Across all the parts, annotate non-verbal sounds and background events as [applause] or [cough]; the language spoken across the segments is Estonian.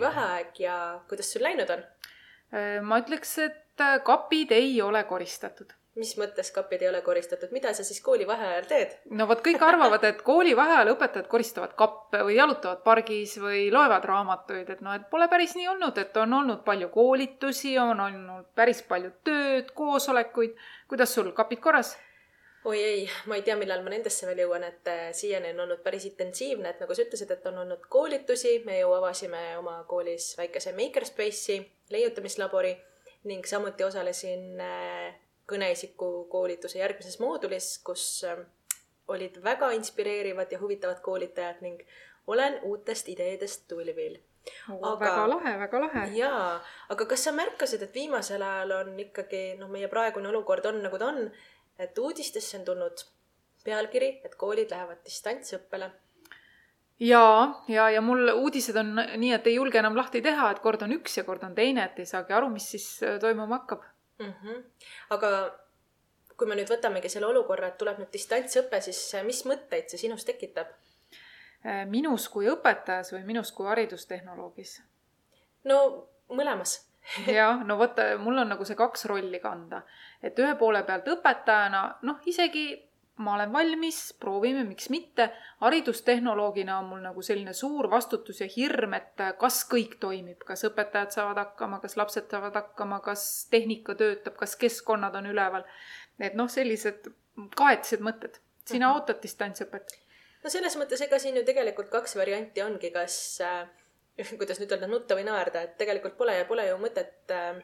koolivaheaeg ja kuidas sul läinud on? Äh, ma ütleks, et äh, kapid ei ole koristatud. mis mõttes kapid ei ole koristatud, mida sa siis koolivaheajal teed? no vot, kõik arvavad, et koolivaheajal õpetajad koristavad kappe või jalutavad pargis või loevad raamatuid, et noh, et pole päris nii olnud, et on olnud palju koolitusi, on olnud päris palju tööd, koosolekuid. kuidas sul, kapid korras? Oi ei, ma ei tea, millal ma nendesse veel jõuan, et äh, siiani on olnud päris intensiivne, et nagu sa ütlesid, et on olnud koolitusi, me ju avasime oma koolis väikese Makerspace'i, leiutamislabori ning samuti osalesin äh, kõneisiku koolituse järgmises moodulis, kus äh, olid väga inspireerivad ja huvitavad koolitajad ning olen uutest ideedest tulvil aga väga lahe, väga lahe. jaa, aga kas sa märkasid, et viimasel ajal on ikkagi noh, meie praegune olukord on nagu ta on et uudistesse on tulnud pealkiri, et koolid lähevad distantsõppele. ja, ja, ja mul uudised on nii, et ei julge enam lahti teha, et kord on üks ja kord on teine, et ei saagi aru, mis siis äh, toimuma hakkab mm. -hmm. aga kui me nüüd võtamegi selle olukorra, et tuleb nüüd distantsõpe, siis äh, mis mõtteid see sinus tekitab? Äh, minus kui õpetajas või minus kui haridustehnoloogis? no mõlemas [laughs] jah, no vot, mul on nagu see kaks rolli kanda. et ühe poole pealt õpetajana, noh, isegi ma olen valmis, proovime, miks mitte. haridustehnoloogina on mul nagu selline suur vastutus ja hirm, et kas kõik toimib, kas õpetajad saavad hakkama, kas lapsed saavad hakkama, kas tehnika töötab, kas keskkonnad on üleval. et noh, sellised kaetised mõtted. sina mm -hmm. ootad distantsõpet? no selles mõttes, ega siin ju tegelikult kaks varianti ongi, kas äh [laughs] kuidas nüüd öelda, nutta või naerda, et tegelikult pole, pole ju mõtet äh,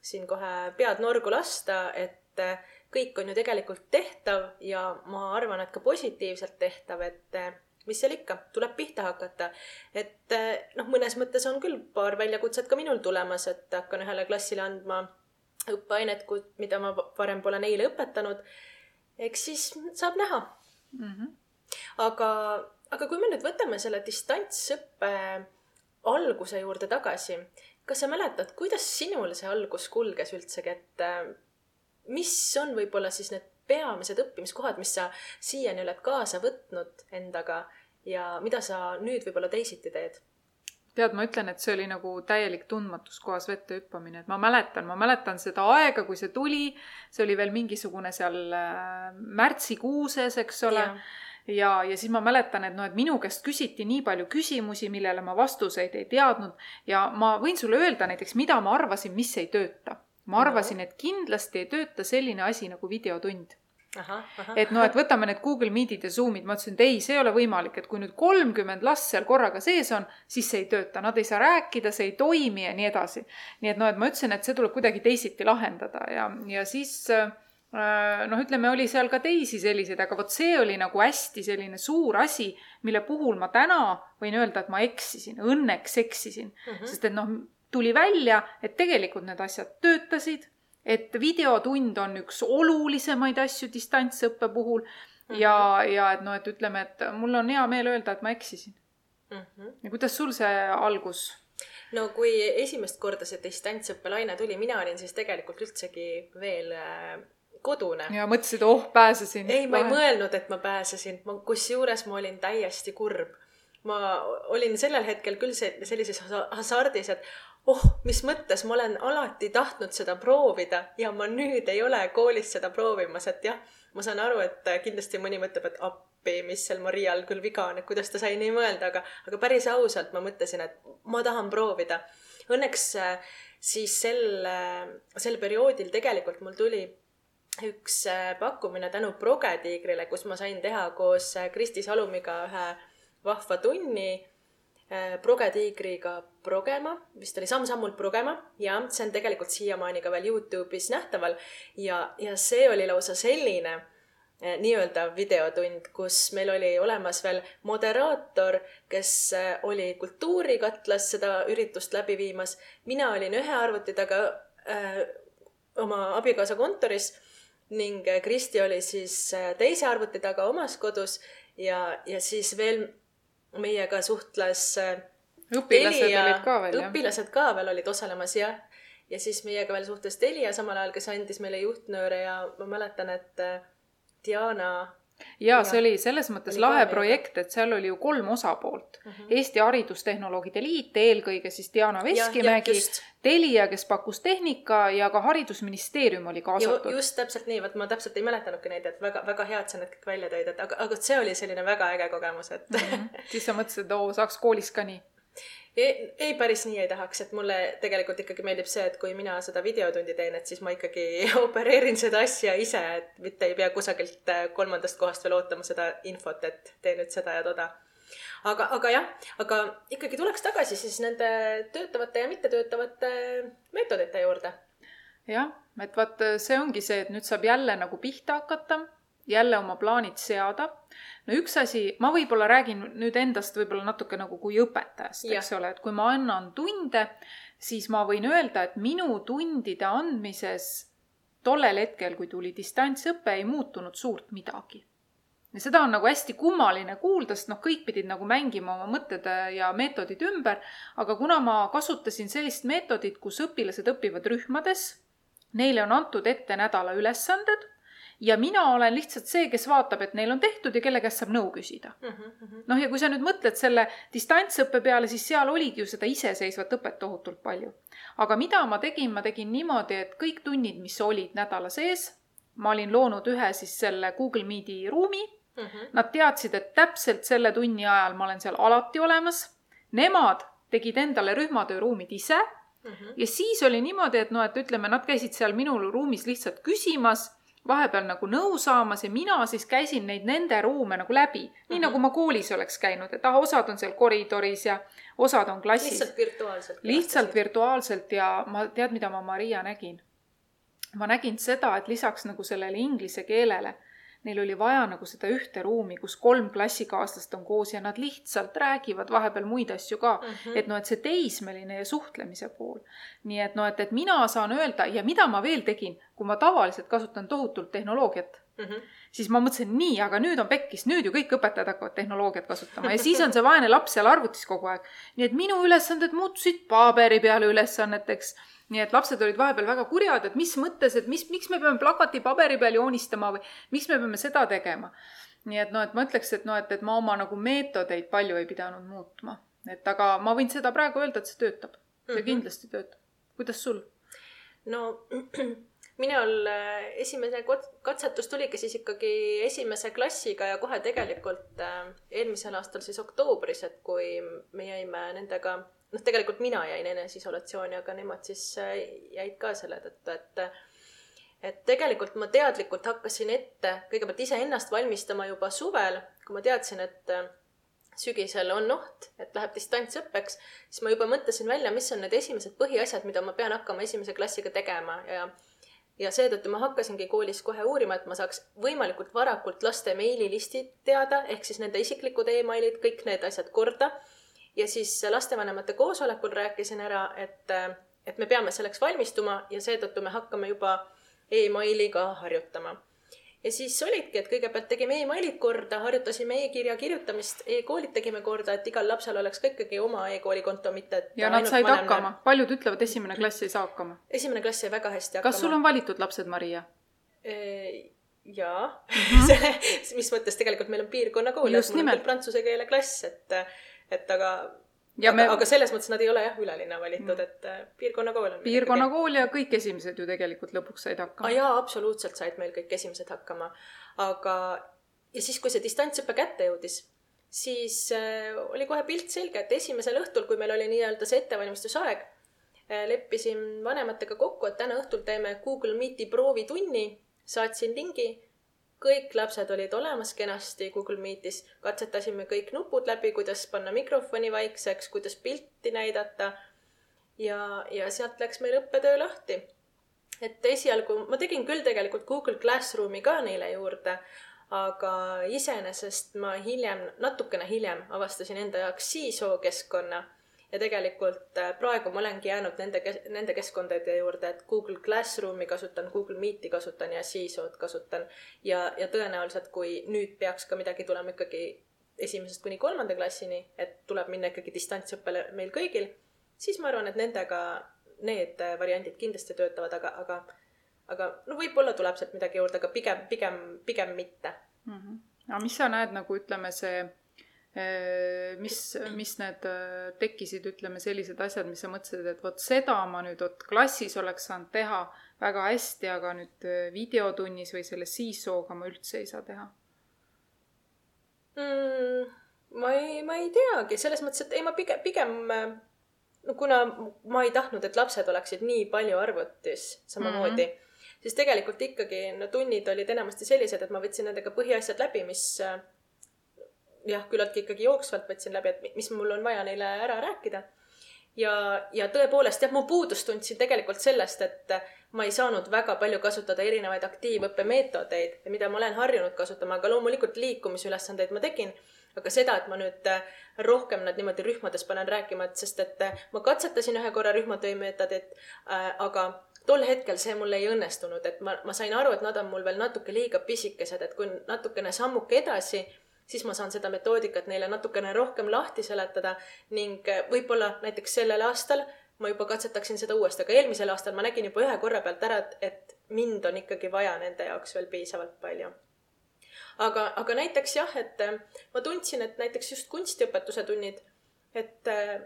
siin kohe pead norgu lasta, et äh, kõik on ju tegelikult tehtav ja ma arvan, et ka positiivselt tehtav, et äh, mis seal ikka, tuleb pihta hakata. et äh, noh, mõnes mõttes on küll paar väljakutset ka minul tulemas, et hakkan ühele klassile andma õppeainet, mida ma varem pole neile õpetanud. eks siis saab näha mm. -hmm. aga, aga kui me nüüd võtame selle distantsõppe alguse juurde tagasi. kas sa mäletad, kuidas sinul see algus kulges üldsegi, et äh, mis on võib-olla siis need peamised õppimiskohad, mis sa siiani oled kaasa võtnud endaga ja mida sa nüüd võib-olla teisiti teed? tead, ma ütlen, et see oli nagu täielik tundmatus kohas vette hüppamine, et ma mäletan, ma mäletan seda aega, kui see tuli, see oli veel mingisugune seal äh, märtsikuuses, eks ole ja, ja siis ma mäletan, et noh, et minu käest küsiti nii palju küsimusi, millele ma vastuseid ei teadnud ja ma võin sulle öelda näiteks, mida ma arvasin, mis ei tööta. ma arvasin, et kindlasti ei tööta selline asi nagu videotund. et noh, et võtame need Google Meetid ja Zoomid, ma ütlesin, et ei, see ei ole võimalik, et kui nüüd kolmkümmend last seal korraga sees on, siis see ei tööta, nad ei saa rääkida, see ei toimi ja nii edasi. nii et noh, et ma ütlesin, et see tuleb kuidagi teisiti lahendada ja, ja siis Äh, noh, ütleme, oli seal ka teisi selliseid, aga vot see oli nagu hästi selline suur asi, mille puhul ma täna võin öelda, et ma eksisin, õnneks eksisin mm. -hmm. sest et noh, tuli välja, et tegelikult need asjad töötasid, et videotund on üks olulisemaid asju distantsõppe puhul mm -hmm. ja, ja et noh, et ütleme, et mul on hea meel öelda, et ma eksisin mm. -hmm. ja kuidas sul see algus no kui esimest korda see distantsõppelaine tuli, mina olin siis tegelikult üldsegi veel äh, kodune. ja mõtlesid, oh, pääsesin. ei, ma ei mõelnud, et ma pääsesin, ma, kusjuures ma olin täiesti kurb. ma olin sellel hetkel küll see, sellises hasardis, et oh, mis mõttes ma olen alati tahtnud seda proovida ja ma nüüd ei ole koolis seda proovimas, et jah, ma saan aru, et kindlasti mõni mõtleb, et appi, mis seal Marial küll viga on, et kuidas ta sai nii mõelda, aga, aga päris ausalt ma mõtlesin, et ma tahan proovida. Õnneks äh, siis sel, äh, sel perioodil tegelikult mul tuli üks äh, pakkumine tänu Progetiigrile, kus ma sain teha koos äh, Kristi Salumiga ühe vahva tunni äh, Progetiigriga progema, vist oli samm-sammult progema ja see on tegelikult siiamaani ka veel Youtube'is nähtaval ja, ja see oli lausa selline nii-öelda videotund, kus meil oli olemas veel moderaator, kes oli kultuurikatlas seda üritust läbi viimas. mina olin ühe arvuti taga äh, oma abikaasa kontoris ning äh, Kristi oli siis äh, teise arvuti taga omas kodus ja, ja siis veel meiega suhtles äh, õpilased Telia, olid ka veel, jah? õpilased ka veel olid osalemas, jah. ja siis meiega veel suhtles Telia samal ajal, kes andis meile juhtnööre ja ma mäletan, et Diana ja Ja. see oli selles mõttes Oli lahe projekt, et seal oli ju kolm osapoolt mm. Mhm. -hmm. Eesti Haridustehnoloogide Liit, eelkõige siis Diana Veskimägi. Telia, kes pakkus tehnika ja ka Haridusministeerium oli kaasatud. just täpselt nii, vot ma täpselt ei mäletanudki neid, et väga, väga hea, et sa need kõik välja tõid, et aga, aga see oli selline väga äge kogemus, et mm -hmm. siis sa mõtlesid, et oo, saaks koolis ka nii. Ei, ei, päris nii ei tahaks, et mulle tegelikult ikkagi meeldib see, et kui mina seda videotundi teen, et siis ma ikkagi [laughs] opereerin seda asja ise, et mitte ei pea kusagilt äh, kolmandast kohast veel ootama seda infot, et tee nüüd seda ja toda. aga, aga jah, aga ikkagi tuleks tagasi siis nende töötavate ja mittetöötavate meetodite juurde. jah, et vaat see ongi see, et nüüd saab jälle nagu pihta hakata, jälle oma plaanid seada. no üks asi, ma võib-olla räägin nüüd endast võib-olla natuke nagu kui õpetajast, eks ole, et kui ma annan tunde, siis ma võin öelda, et minu tundide andmises tollel hetkel, kui tuli distantsõpe, ei muutunud suurt midagi ja seda on nagu hästi kummaline kuulda, sest noh, kõik pidid nagu mängima oma mõtted ja meetodid ümber, aga kuna ma kasutasin sellist meetodit, kus õpilased õpivad rühmades, neile on antud ette nädala ülesanded ja mina olen lihtsalt see, kes vaatab, et neil on tehtud ja kelle käest saab nõu küsida. noh, ja kui sa nüüd mõtled selle distantsõppe peale, siis seal oligi ju seda iseseisvat õpet tohutult palju. aga mida ma tegin, ma tegin niimoodi, et kõik tunnid, mis olid nädala sees, ma olin loonud ühe siis selle Google Meeti ruumi Nad teadsid, et täpselt selle tunni ajal ma olen seal alati olemas. Nemad tegid endale rühmatööruumid ise ja siis oli niimoodi, et noh, et ütleme, nad käisid seal minul ruumis lihtsalt küsimas, vahepeal nagu nõu saamas ja mina siis käisin neid nende ruume nagu läbi, nii Mhm. nagu ma koolis oleks käinud, et ah, osad on seal koridoris ja osad on klassis lihtsalt virtuaalselt. lihtsalt virtuaalselt ja ma tead, mida ma Maria nägin? ma nägin seda, et lisaks nagu sellele inglise keelele, neil oli vaja nagu seda ühte ruumi, kus kolm klassikaaslast on koos ja nad lihtsalt räägivad vahepeal muid asju ka mm. -hmm. et noh, et see teismeline ja suhtlemise pool. nii et noh, et, et mina saan öelda ja mida ma veel tegin, kui ma tavaliselt kasutan tohutult tehnoloogiat Mhm. siis ma mõtlesin, nii, aga nüüd on pekkis, nüüd ju kõik õpetajad hakkavad tehnoloogiat kasutama ja siis [laughs] on see vaene laps seal arvutis kogu aeg. nii et minu ülesanded muutusid paberi peale ülesanneteks. Nii et lapsed olid vahepeal väga kurjad, et mis mõttes, et mis, miks me peame plakati paberi peal joonistama või miks me peame seda tegema. nii et noh, et ma ütleks, et noh, et, et ma oma nagu meetodeid palju ei pidanud muutma. et aga ma võin seda praegu öelda, et see töötab. see Mhm. kindlasti töötab. kuidas sul? no [clears throat] minul äh, esimene katsetus tuligi siis ikkagi esimese klassiga ja kohe tegelikult äh, eelmisel aastal siis oktoobris, et kui me jäime nendega, noh, tegelikult mina jäin eneseisolatsiooni, aga nemad siis äh, jäid ka selle tõttu, et et tegelikult ma teadlikult hakkasin ette kõigepealt iseennast valmistama juba suvel, kui ma teadsin, et äh, sügisel on oht, et läheb distantsõppeks, siis ma juba mõtlesin välja, mis on need esimesed põhiasjad, mida ma pean hakkama esimese klassiga tegema ja ja seetõttu ma hakkasingi koolis kohe uurima, et ma saaks võimalikult varakult laste meililistid teada, ehk siis nende isiklikud emailid, kõik need asjad korda. Ja siis lastevanemate koosolekul rääkisin ära, et, et me peame selleks valmistuma ja seetõttu me hakkame juba emailiga harjutama ja siis olidki, et kõigepealt tegime emailid korda, harjutasime e-kirja kirjutamist e, e-koolid tegime korda, et igal lapsel oleks ka ikkagi oma e-kooli konto, mitte et ja nad said vanem hakkama paljud ütlevad, esimene klass ei saa hakkama. esimene klass sai väga hästi hakkama. kas sul on valitud lapsed, Maria? jaa [laughs] mis mõttes tegelikult meil on piirkonnakool, et mul on küll prantsuse keele klass, et, et aga ja aga, me, aga selles mõttes nad ei ole jah ülelinna valitud, et äh, piirkonnakool on. piirkonnakool ja kõik esimesed ju tegelikult lõpuks said hakkama. jaa, absoluutselt said meil kõik esimesed hakkama, aga ja siis, kui see distantsõpe kätte jõudis, siis äh, oli kohe pilt selge, et esimesel õhtul, kui meil oli nii-öelda see ettevalmistusaeg äh,, leppisin vanematega kokku, et täna õhtul teeme Google Meeti proovitunni, saatsin lingi, kõik lapsed olid olemas kenasti Google Meetis, katsetasime kõik nupud läbi, kuidas panna mikrofoni vaikseks, kuidas pilti näidata. Ja, ja sealt läks meil õppetöö lahti. Et esialgu ma tegin küll tegelikult Google Classroomi ka neile juurde, aga iseenesest ma hiljem, natukene hiljem avastasin enda jaoks CISO keskkonna ja tegelikult äh, praegu ma olengi jäänud nende, nende keskkondade juurde, et Google Classroomi kasutan, Google Meeti kasutan ja CISO-d kasutan. ja, ja tõenäoliselt, kui nüüd peaks ka midagi tulema ikkagi esimesest kuni kolmanda klassini, et tuleb minna ikkagi distantsõppele meil kõigil, siis ma arvan, et nendega need äh, variandid kindlasti töötavad, aga, aga, aga no võib-olla tuleb sealt midagi juurde, aga pigem, pigem, pigem mitte mm. -hmm. aga mis sa näed nagu ütleme, see mis, mis need tekkisid, ütleme, sellised asjad, mis sa mõtlesid, et vot seda ma nüüd vot klassis oleks saanud teha väga hästi, aga nüüd videotunnis või selles siis-sooga ma üldse ei saa teha mm,? ma ei, ma ei teagi, selles mõttes, et ei, ma pigem, pigem no kuna ma ei tahtnud, et lapsed oleksid nii palju arvutis samamoodi mm, -hmm. siis tegelikult ikkagi no tunnid olid enamasti sellised, et ma võtsin nendega põhiasjad läbi, mis jah, küllaltki ikkagi jooksvalt võtsin läbi, et mis mul on vaja neile ära rääkida. ja, ja tõepoolest jah, mu puudust tundsin tegelikult sellest, et ma ei saanud väga palju kasutada erinevaid aktiivõppemeetodeid, mida ma olen harjunud kasutama, aga loomulikult liikumisülesandeid ma tegin aga seda, et ma nüüd äh, rohkem nad niimoodi rühmades panen rääkima, et sest et äh, ma katsetasin ühe korra rühmatöö meetodit äh,, aga tol hetkel see mul ei õnnestunud, et ma, ma sain aru, et nad on mul veel natuke liiga pisikesed, et kui natukene sammuke edasi, siis ma saan seda metoodikat neile natukene rohkem lahti seletada ning äh, võib-olla näiteks sellel aastal ma juba katsetaksin seda uuesti, aga eelmisel aastal ma nägin juba ühe korra pealt ära, et, et mind on ikkagi vaja nende jaoks veel piisavalt palju. Aga, aga näiteks jah, et äh, ma tundsin, et näiteks just kunstiõpetuse tunnid, et äh,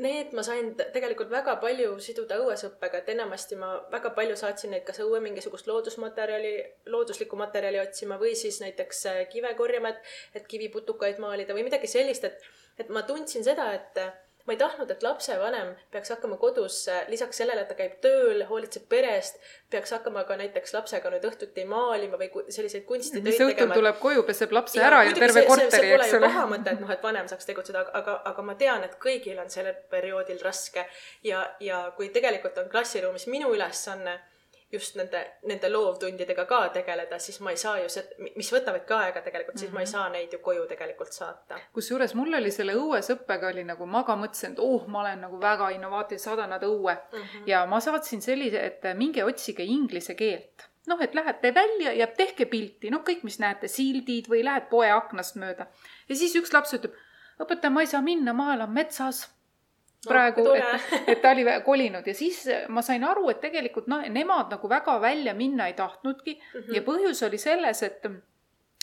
need ma sain tegelikult väga palju siduda õuesõppega, et enamasti ma väga palju saatsin neid kas õue mingisugust loodusmaterjali, looduslikku materjali otsima või siis näiteks äh, kive korjama, et, et kiviputukaid maalida või midagi sellist, et, et ma tundsin seda, et ma ei tahtnud, et lapsevanem peaks hakkama kodus äh, lisaks sellele, et ta käib tööl, hoolitseb pere eest, peaks hakkama ka näiteks lapsega nüüd õhtuti maalima või selliseid kunstitöid tegema. mis õhtul tuleb koju, peseb lapse ja, ära ja terve korteri, eks ole. paha mõte, et noh, et vanem saaks tegutseda, aga, aga ma tean, et kõigil on sellel perioodil raske ja, ja kui tegelikult on klassiruumis minu ülesanne just nende, nende loovtundidega ka tegeleda, siis ma ei saa ju see, mis võtavad ka aega tegelikult, siis mm -hmm. ma ei mhm. saa neid ju koju tegelikult saata. kusjuures mul oli selle õuesõppega oli nagu, ma ka mõtlesin, et oh, ma olen nagu väga innovaatiline, saadan nad õue mm. -hmm. ja ma saatsin sellise, et minge otsige inglise keelt noh, et lähete välja ja tehke pilti, noh, kõik, mis näete, sildid või lähed poe aknast mööda. ja siis üks laps ütleb, õpetaja, ma ei saa minna, ma elan metsas praegu no,, et, et ta oli kolinud ja siis ma sain aru, et tegelikult noh, nemad nagu väga välja minna ei tahtnudki mm -hmm. ja põhjus oli selles, et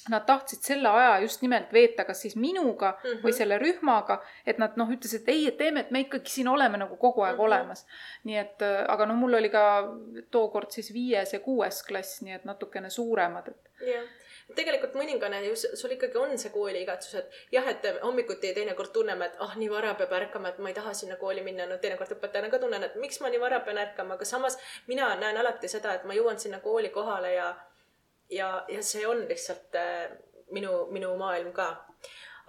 nad tahtsid selle aja just nimelt veeta kas siis minuga mm -hmm. või selle rühmaga, et nad noh, ütlesid, et ei, et teeme, et me ikkagi siin oleme nagu kogu aeg mm -hmm. olemas. nii et aga noh, mul oli ka tookord siis viies ja kuues klass, nii et natukene suuremad, et yeah tegelikult mõningane ju sul ikkagi on see kooliigatsus, et jah, et hommikuti teinekord tunneme, et ah, nii vara peab ärkama, et ma ei taha sinna kooli minna, no teinekord õpetajana ka tunnen, et miks ma nii vara pean ärkama, aga samas mina näen alati seda, et ma jõuan sinna kooli kohale ja ja, ja see on lihtsalt äh, minu, minu maailm ka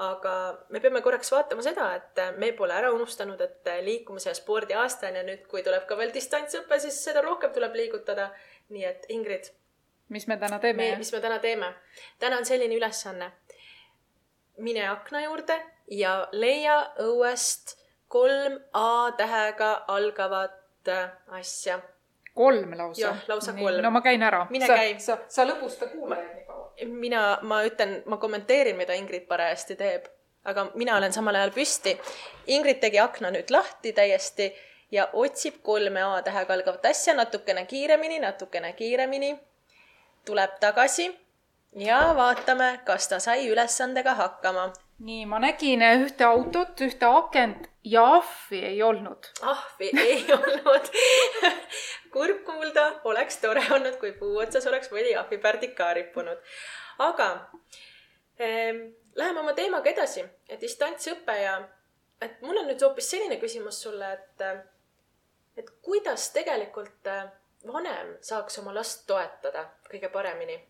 aga me peame korraks vaatama seda, et me pole ära unustanud, et liikumise ja spordi aasta on ja nüüd, kui tuleb ka veel distantsõpe, siis seda rohkem tuleb liigutada. nii et Ingrid mis me täna teeme? mis me täna teeme? täna on selline ülesanne. mine akna juurde ja leia õuest kolm A tähega algavat äh, asja. kolm lausa? jah, lausa Nii, kolm. no ma käin ära. mine sa, käi. sa, sa lõbusta kuulajaid nii kaua. mina, ma ütlen, ma kommenteerin, mida Ingrid parajasti teeb, aga mina olen samal ajal püsti. Ingrid tegi akna nüüd lahti täiesti ja otsib kolme A tähega algavat asja natukene kiiremini, natukene kiiremini tuleb tagasi ja vaatame, kas ta sai ülesandega hakkama. nii, ma nägin ühte autot, ühte akent ja ahvi ei olnud. ahvi ei [laughs] olnud kurb kuulda, oleks tore olnud, kui puu otsas oleks mõni ahvipärdik ka rippunud. aga eh, läheme oma teemaga edasi, distantsõpe ja et mul on nüüd hoopis selline küsimus sulle, et et kuidas tegelikult vanem saaks oma last toetada kõige paremini?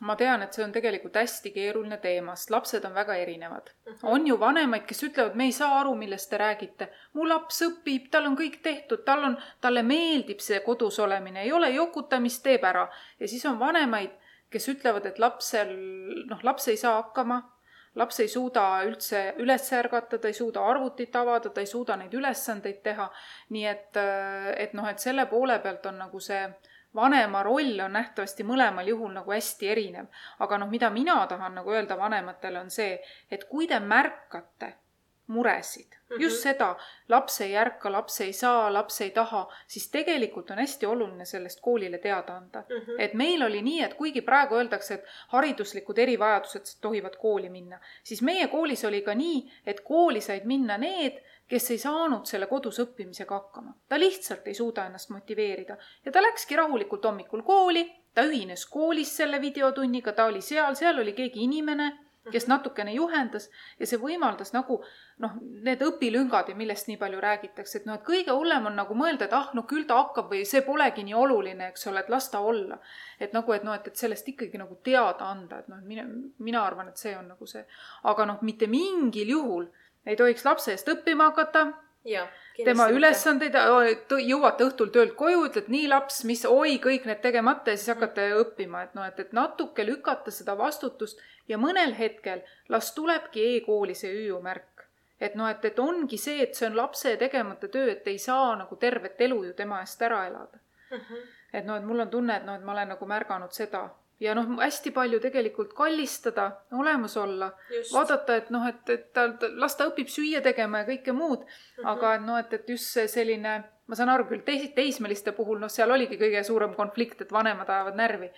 ma tean, et see on tegelikult hästi keeruline teema, sest lapsed on väga erinevad. Mhm. -huh. on ju vanemaid, kes ütlevad, me ei saa aru, millest te räägite. mu laps õpib, tal on kõik tehtud, tal on, talle meeldib see kodus olemine, ei ole jokutamist, teeb ära. ja siis on vanemaid, kes ütlevad, et lapsel, noh, laps ei saa hakkama laps ei suuda üldse üles ärgata, ta ei suuda arvutit avada, ta ei suuda neid ülesandeid teha. nii et, et noh, et selle poole pealt on nagu see vanema roll on nähtavasti mõlemal juhul nagu hästi erinev. aga noh, mida mina tahan nagu öelda vanematele, on see, et kui te märkate, muresid mm, -hmm. just seda, laps ei ärka, laps ei saa, laps ei taha, siis tegelikult on hästi oluline sellest koolile teada anda mm. -hmm. et meil oli nii, et kuigi praegu öeldakse, et hariduslikud erivajadused tohivad kooli minna, siis meie koolis oli ka nii, et kooli said minna need, kes ei saanud selle kodus õppimisega hakkama. ta lihtsalt ei suuda ennast motiveerida ja ta läkski rahulikult hommikul kooli, ta ühines koolis selle videotunniga, ta oli seal, seal oli keegi inimene kes natukene juhendas ja see võimaldas nagu noh, need õpilüngad ja millest nii palju räägitakse, et noh, et kõige hullem on nagu mõelda, et ah, no küll ta hakkab või see polegi nii oluline, eks ole, et las ta olla. et nagu, et noh, et, et sellest ikkagi nagu teada anda, et noh, mina, mina arvan, et see on nagu see. aga noh, mitte mingil juhul ei tohiks lapse eest õppima hakata tema ülesandeid, jõuate õhtul töölt koju, ütled nii laps, mis, oi, kõik need tegemata ja siis hakkate õppima, et noh, et, et natuke lükata seda vastutust ja mõnel hetkel las tulebki e-kooli see hüüumärk. et noh, et, et ongi see, et see on lapse tegemata töö, et ei saa nagu tervet elu ju tema eest ära elada mm. -hmm. et noh, et mul on tunne, et noh, et ma olen nagu märganud seda ja noh, hästi palju tegelikult kallistada, olemas olla, vaadata, et noh, et, et ta, las ta õpib süüa tegema ja kõike muud mm, -hmm. aga et noh, et, et just see selline, ma saan aru küll, teis-, teismeliste puhul noh, seal oligi kõige suurem konflikt, et vanemad ajavad närvi.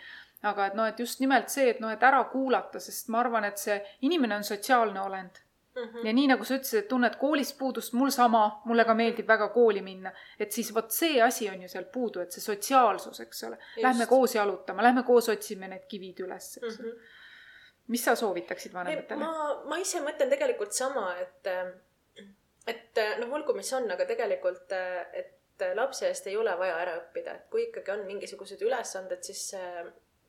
aga et noh, et just nimelt see, et noh, et ära kuulata, sest ma arvan, et see inimene on sotsiaalne olend. Ja nii nagu sa ütlesid, et tunned koolis puudust, mul sama, mulle ka meeldib väga kooli minna. et siis vot see asi on ju seal puudu, et see sotsiaalsus, eks ole. Lähme koos jalutama, lähme koos otsime need kivid üles, eks ole mm -hmm. mis sa soovitaksid vanematele? ma, ma ise mõtlen tegelikult sama, et, et noh, olgu, mis on, aga tegelikult, et lapse eest ei ole vaja ära õppida, et kui ikkagi on mingisugused ülesanded, siis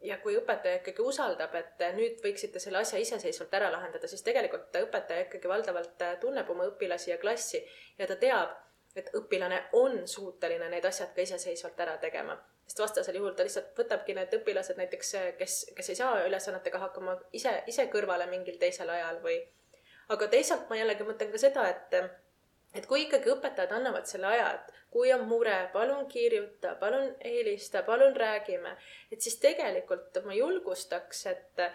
ja kui õpetaja ikkagi usaldab, et nüüd võiksite selle asja iseseisvalt ära lahendada, siis tegelikult õpetaja ikkagi valdavalt tunneb oma õpilasi ja klassi ja ta teab, et õpilane on suuteline need asjad ka iseseisvalt ära tegema. sest vastasel juhul ta lihtsalt võtabki need õpilased näiteks, kes, kes ei saa ülesannetega hakkama ise, ise kõrvale mingil teisel ajal või. aga teisalt ma jällegi mõtlen ka seda, et et kui ikkagi õpetajad annavad selle aja, et kui on mure, palun kirjuta, palun helista, palun räägime, et siis tegelikult ma julgustaks, et,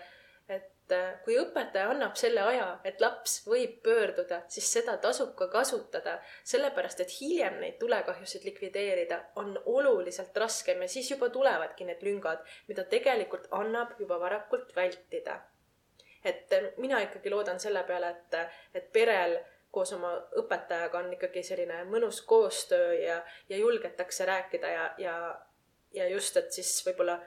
et kui õpetaja annab selle aja, et laps võib pöörduda, siis seda tasub ka kasutada, sellepärast et hiljem neid tulekahjusid likvideerida on oluliselt raskem ja siis juba tulevadki need lüngad, mida tegelikult annab juba varakult vältida. et mina ikkagi loodan selle peale, et, et perel koos oma õpetajaga on ikkagi selline mõnus koostöö ja, ja julgetakse rääkida ja, ja, ja just, et siis võib-olla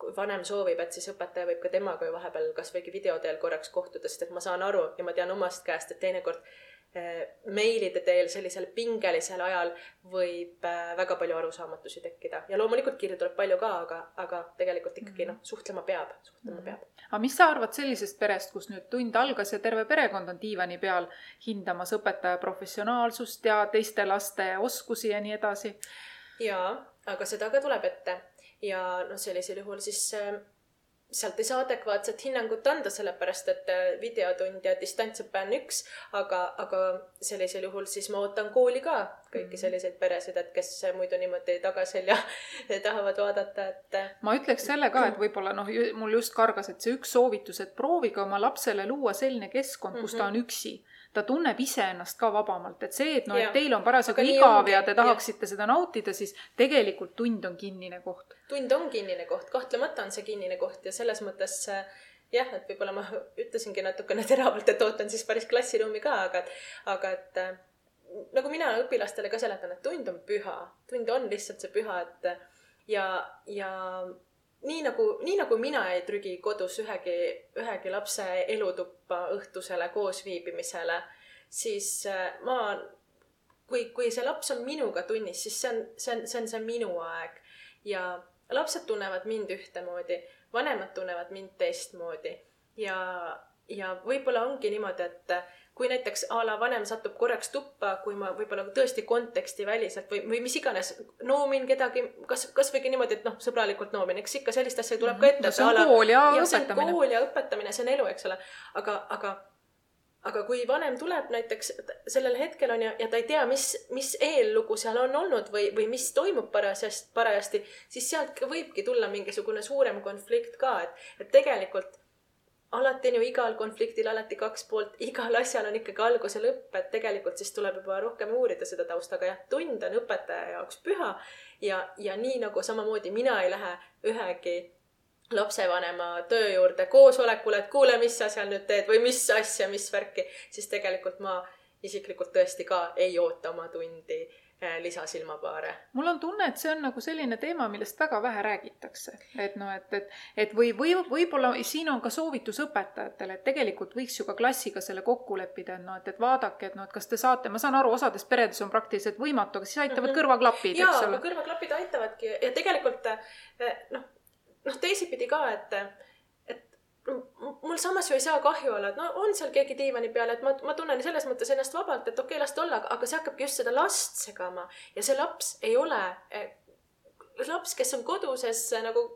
kui vanem soovib, et siis õpetaja võib ka temaga ju vahepeal kasvõi video teel korraks kohtuda, sest et ma saan aru ja ma tean omast käest, et teinekord meilide teel sellisel pingelisel ajal võib eh, väga palju arusaamatusi tekkida. Ja loomulikult kirju tuleb palju ka, aga, aga tegelikult ikkagi noh, suhtlema peab, suhtlema peab. Aga mis sa arvad sellisest perest, kus nüüd tund algas ja terve perekond on diivani peal hindamas õpetaja professionaalsust ja teiste laste oskusi ja nii edasi? jaa, aga seda ka tuleb ette. Ja noh, sellisel juhul siis äh, sealt ei saa adekvaatset hinnangut anda, sellepärast et äh, videotund ja distantsõpe on üks, aga, aga sellisel juhul siis ma ootan kooli ka kõiki mhm. selliseid peresid, et kes muidu niimoodi tagaselja [laughs] tahavad vaadata, et. Äh, ma ütleks selle ka, et võib-olla noh, mul just kargas, et see üks soovitus, et proovige oma lapsele luua selline keskkond, kus ta on mhm. üksi ta tunneb iseennast ka vabamalt, et see, et noh, et teil on parasjagu igav ja te tahaksite ja. seda nautida, siis tegelikult tund on kinnine koht. tund on kinnine koht, kahtlemata on see kinnine koht ja selles mõttes äh, jah, et võib-olla ma [laughs] ütlesingi natukene teravalt, et ootan siis päris klassiruumi ka, aga, aga et äh, nagu mina õpilastele ka seletan, et tund on püha, tund on lihtsalt see püha, et ja, ja nii nagu, nii nagu mina ei trügi kodus ühegi, ühegi lapse elutuppa õhtusele koosviibimisele, siis äh, ma, kui, kui see laps on minuga tunnis, siis see on, see on, see on see minu aeg. Ja lapsed tunnevad mind ühtemoodi, vanemad tunnevad mind teistmoodi. Ja, ja võib-olla ongi niimoodi, et kui näiteks a la vanem satub korraks tuppa, kui ma võib-olla tõesti kontekstiväliselt või, või mis iganes noomin kedagi, kas, kasvõigi niimoodi, et noh, sõbralikult noomin, eks ikka sellist asja tuleb ka ette. no see on kool ja, ja õpetamine. see on kool ja õpetamine, see on elu, eks ole. aga, aga, aga kui vanem tuleb näiteks sellel hetkel on ja, ja ta ei tea, mis, mis eellugu seal on olnud või, või mis toimub parasjast, parajasti, siis sealt võibki tulla mingisugune suurem konflikt ka, et, et tegelikult alati on ju igal konfliktil alati kaks poolt, igal asjal on ikkagi algus ja lõpp, et tegelikult siis tuleb juba rohkem uurida seda tausta, aga jah, tund on õpetaja jaoks püha ja, ja nii nagu samamoodi mina ei lähe ühegi lapsevanema töö juurde koosolekule, et kuule, mis sa seal nüüd teed või mis asja, mis värki, siis tegelikult ma isiklikult tõesti ka ei oota oma tundi lisasilmapaare. mul on tunne, et see on nagu selline teema, millest väga vähe räägitakse. et noh, et, et, et või, või võib-olla siin on ka soovitus õpetajatele, et tegelikult võiks ju ka klassiga selle kokku leppida, et noh, et, et vaadake, et noh, et kas te saate, ma saan aru, osades peredes on praktiliselt võimatu, aga siis aitavad mm -hmm. kõrvaklapid, eks ole. kõrvaklapid aitavadki ja tegelikult eh, noh noh, teisipidi ka, et, et mul samas ju ei saa kahju olla, et no on seal keegi diivani peal, et ma, ma tunnen selles mõttes ennast vabalt, et okei okay,, las ta olla, aga see hakkabki just seda last segama. Ja see laps ei ole eh, laps, kes on koduses nagu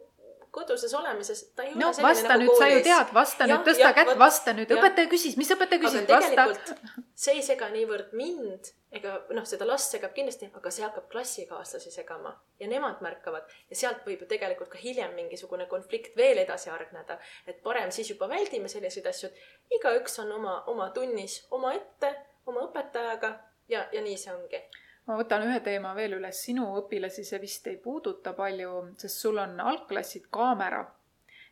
koduses olemises, ta ei no, ole selline vasta nagu nüüd, sa ju tead, vasta ja, nüüd, tõsta ja, kätt, vasta nüüd, õpetaja küsis, mis õpetaja küsis, vasta. see ei sega niivõrd mind ega noh, seda last segab kindlasti, aga see hakkab klassikaaslasi segama ja nemad märkavad. Ja sealt võib ju tegelikult ka hiljem mingisugune konflikt veel edasi hargneda. et parem siis juba väldime selliseid asju, et igaüks on oma, oma tunnis omaette, oma õpetajaga ja, ja nii see ongi ma võtan ühe teema veel üles, sinu õpilasi see vist ei puuduta palju, sest sul on algklassid kaamera.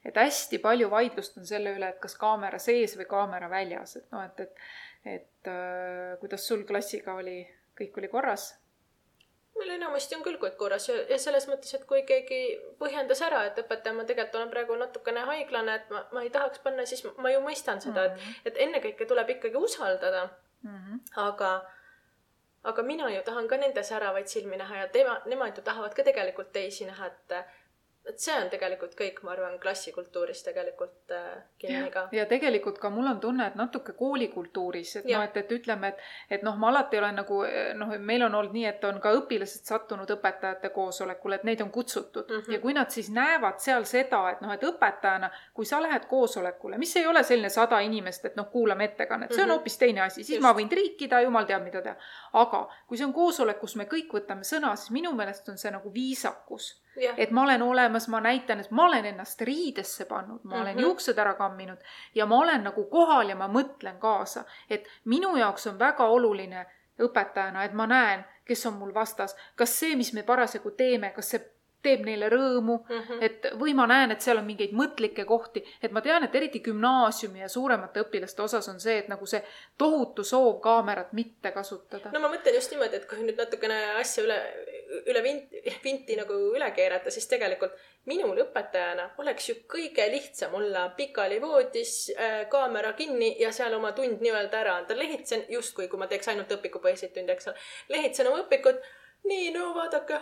et hästi palju vaidlust on selle üle, et kas kaamera sees või kaamera väljas, et noh, et, et, et äh, kuidas sul klassiga oli, kõik oli korras? meil enamasti on küll kõik korras ja, ja selles mõttes, et kui keegi põhjendas ära, et õpetaja, ma tegelikult olen praegu natukene haiglane, et ma, ma ei tahaks panna, siis ma ju mõistan seda mm, -hmm. et, et ennekõike tuleb ikkagi usaldada mm. -hmm. aga aga mina ju tahan ka nende säravaid silmi näha ja tema, nemad ju tahavad ka tegelikult teisi näha, et et see on tegelikult kõik, ma arvan, klassikultuuris tegelikult äh, kinni ka. ja tegelikult ka mul on tunne, et natuke koolikultuuris, et noh, et, et ütleme, et, et noh, ma alati olen nagu noh, meil on olnud nii, et on ka õpilased sattunud õpetajate koosolekule, et neid on kutsutud mm -hmm. ja kui nad siis näevad seal seda, et noh, et õpetajana, kui sa lähed koosolekule, mis ei ole selline sada inimest, et noh, kuulame ettekannet, see on mm -hmm. hoopis teine asi, siis Just. ma võin triikida, jumal teab, mida teha. aga kui see on koosolek, kus me kõik võtame sõna, siis minu meelest on see nagu viisakus et ma olen olemas, ma näitan, et ma olen ennast riidesse pannud, ma olen mm -hmm. juuksed ära kamminud ja ma olen nagu kohal ja ma mõtlen kaasa, et minu jaoks on väga oluline õpetajana, et ma näen, kes on mul vastas, kas see, mis me parasjagu teeme, kas see teeb neile rõõmu mm, -hmm. et või ma näen, et seal on mingeid mõtlikke kohti, et ma tean, et eriti gümnaasiumi ja suuremate õpilaste osas on see, et nagu see tohutu soov kaamerat mitte kasutada. no ma mõtlen just niimoodi, et kui nüüd natukene asja üle, üle vinti, vinti nagu üle keerata, siis tegelikult minul õpetajana oleks ju kõige lihtsam olla pikali voodis äh,, kaamera kinni ja seal oma tund nii-öelda ära anda. lehitsen justkui, kui ma teeks ainult õpikupõhiseid tunde, eks ole. lehitsen oma õpikut nii, no vaadake,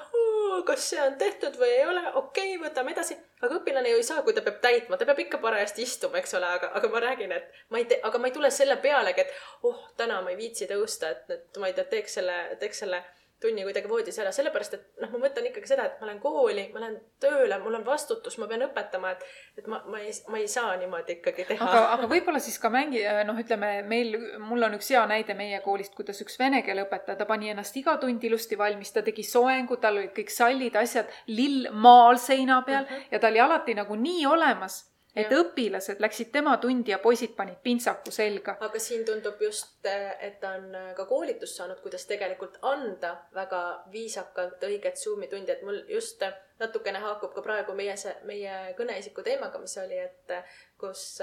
kas see on tehtud või ei ole, okei okay,, võtame edasi. aga õpilane ju ei saa, kui ta peab täitma, ta peab ikka parajasti istuma, eks ole, aga, aga ma räägin, et ma ei tee, aga ma ei tule selle pealegi, et oh, täna ma ei viitsi tõusta, et, et ma ei tea, teeks selle, teeks selle tunni kuidagi voodis ära, sellepärast et noh, ma mõtlen ikkagi seda, et ma lähen kooli, ma lähen tööle, mul on vastutus, ma pean õpetama, et, et ma, ma ei, ma ei saa niimoodi ikkagi teha. aga, aga võib-olla siis ka mängi, noh, ütleme meil, mul on üks hea näide meie koolist, kuidas üks vene keele õpetaja, ta pani ennast iga tund ilusti valmis, ta tegi soengu, tal olid kõik sallid, asjad, lill maal seina peal mm -hmm. ja ta oli alati nagu nii olemas et õpilased läksid tema tundi ja poisid panid pintsaku selga. aga siin tundub just, et ta on ka koolitust saanud, kuidas tegelikult anda väga viisakalt õiget Zoomi tundi, et mul just natukene haakub ka praegu meie see, meie kõneisiku teemaga, mis oli, et kus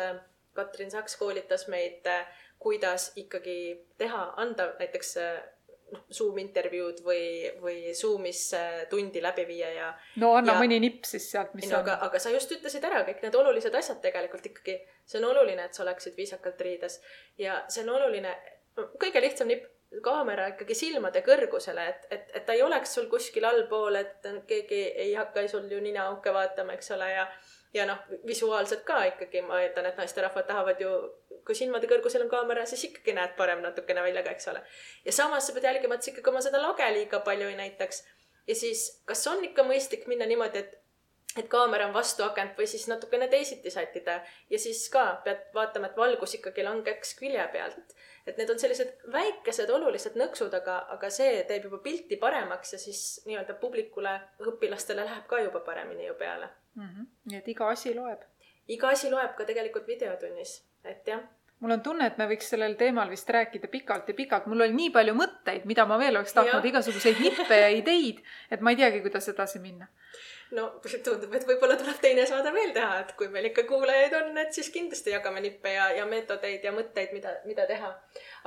Katrin Saks koolitas meid, kuidas ikkagi teha, anda näiteks Zoom intervjuud või, või Zoomis tundi läbi viia ja. no anna ja, mõni nipp siis sealt, mis no, on. aga, aga sa just ütlesid ära kõik need olulised asjad tegelikult ikkagi. see on oluline, et sa oleksid viisakalt riides ja see on oluline, kõige lihtsam nipp, kaamera ikkagi silmade kõrgusele, et, et, et ta ei oleks sul kuskil allpool, et keegi ei hakka sul ju ninaauke vaatama, eks ole, ja ja noh, visuaalselt ka ikkagi ma eeldan, et naisterahvad tahavad ju kui silmade kõrgusel on kaamera, siis ikkagi näed parem natukene välja ka, eks ole. ja samas sa pead jälgima, et sa ikkagi oma seda lage liiga palju ei näitaks. ja siis, kas on ikka mõistlik minna niimoodi, et, et kaamera on vastu akent või siis natukene teisiti sättida ja siis ka pead vaatama, et valgus ikkagi langeks külje pealt. et need on sellised väikesed olulised nõksud, aga, aga see teeb juba pilti paremaks ja siis nii-öelda publikule, õpilastele läheb ka juba paremini ju peale mm. -hmm. nii et iga asi loeb iga asi loeb ka tegelikult videotunnis, et jah mul on tunne, et me võiks sellel teemal vist rääkida pikalt ja pikalt, mul oli nii palju mõtteid, mida ma veel oleks tahtnud, igasuguseid nippe ja ideid, et ma ei teagi, kuidas edasi minna. no tundub, et võib-olla tuleb teine saade veel teha, et kui meil ikka kuulajaid on, et siis kindlasti jagame nippe ja, ja meetodeid ja mõtteid, mida, mida teha.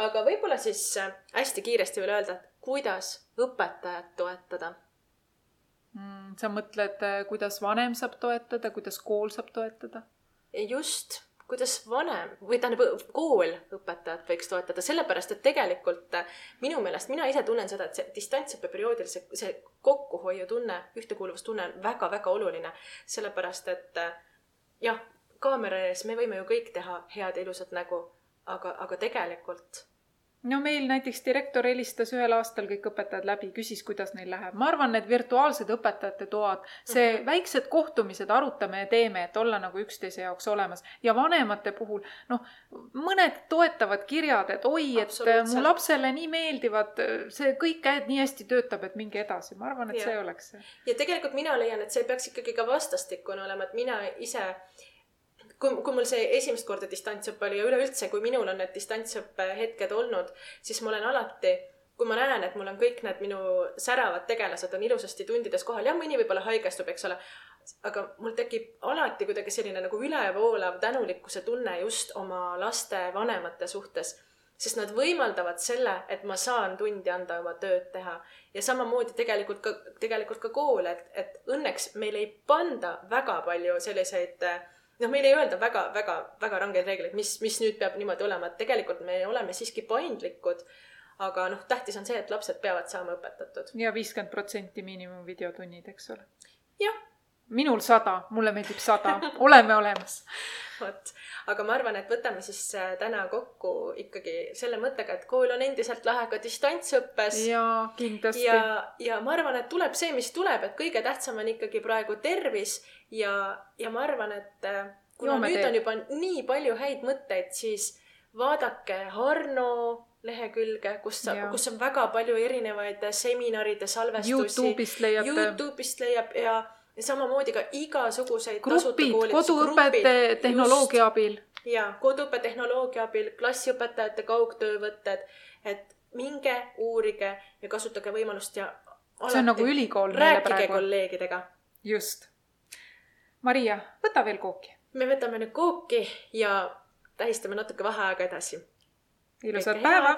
aga võib-olla siis äh, hästi kiiresti veel öelda, et kuidas õpetajat toetada mm,? sa mõtled, äh, kuidas vanem saab toetada, kuidas kool saab toetada? just kuidas vanem või tähendab, kool õpetajat võiks toetada, sellepärast et tegelikult äh, minu meelest, mina ise tunnen seda, et see distantsõppe perioodil see, see kokkuhoiutunne, ühtekuuluvustunne on väga-väga oluline. sellepärast et äh, jah, kaamera ees me võime ju kõik teha head ja ilusat nägu, aga, aga tegelikult no meil näiteks direktor helistas ühel aastal kõik õpetajad läbi, küsis, kuidas neil läheb. ma arvan, need virtuaalsed õpetajate toad, see -hmm. väiksed kohtumised, arutame ja teeme, et olla nagu üksteise jaoks olemas. ja vanemate puhul, noh, mõned toetavad kirjad, et oi, et mu lapsele nii meeldivad, see kõik käed nii hästi töötab, et minge edasi. ma arvan, et ja. see oleks see. ja tegelikult mina leian, et see peaks ikkagi ka vastastikune olema, et mina ise kui, kui mul see esimest korda distantsõpe oli ja üleüldse, kui minul on need distantsõppe hetked olnud, siis ma olen alati, kui ma näen, et mul on kõik need minu säravad tegelased on ilusasti tundides kohal, jah, mõni võib-olla haigestub, eks ole, aga mul tekib alati kuidagi selline nagu ülevoolav tänulikkuse tunne just oma laste vanemate suhtes sest nad võimaldavad selle, et ma saan tundi anda oma tööd teha. ja samamoodi tegelikult ka, tegelikult ka kool, et, et õnneks meil ei panda väga palju selliseid äh, noh, meile ei öelda väga, väga, väga rangeid reegleid, mis, mis nüüd peab niimoodi olema, et tegelikult me oleme siiski paindlikud. aga noh, tähtis on see, et lapsed peavad saama õpetatud. ja viiskümmend protsenti miinimumvideotunnid, eks ole. jah. minul sada, mulle meeldib sada, oleme olemas [laughs] vot, aga ma arvan, et võtame siis äh, täna kokku ikkagi selle mõttega, et kool on endiselt lahe ka distantsõppes. jaa, kindlasti. ja, ja ma arvan, et tuleb see, mis tuleb, et kõige tähtsam on ikkagi praegu tervis ja, ja ma arvan, et äh, kuna Joome nüüd teed. on juba nii palju häid mõtteid, siis vaadake Harno lehekülge, kus kus on väga palju erinevaid seminaride salvestusi. Youtube'ist leiab. Youtube'ist leiab ja ja samamoodi ka igasuguseid grupid, koduõpet tehnoloogia abil. ja koduõppe tehnoloogia abil, klassiõpetajate kaugtöövõtted, et minge uurige ja kasutage võimalust ja alati see on nagu ülikool meile praegu. rääkige kolleegidega. just. Maria, võta veel kooki. me võtame nüüd kooki ja tähistame natuke vaheaega edasi. ilusat päeva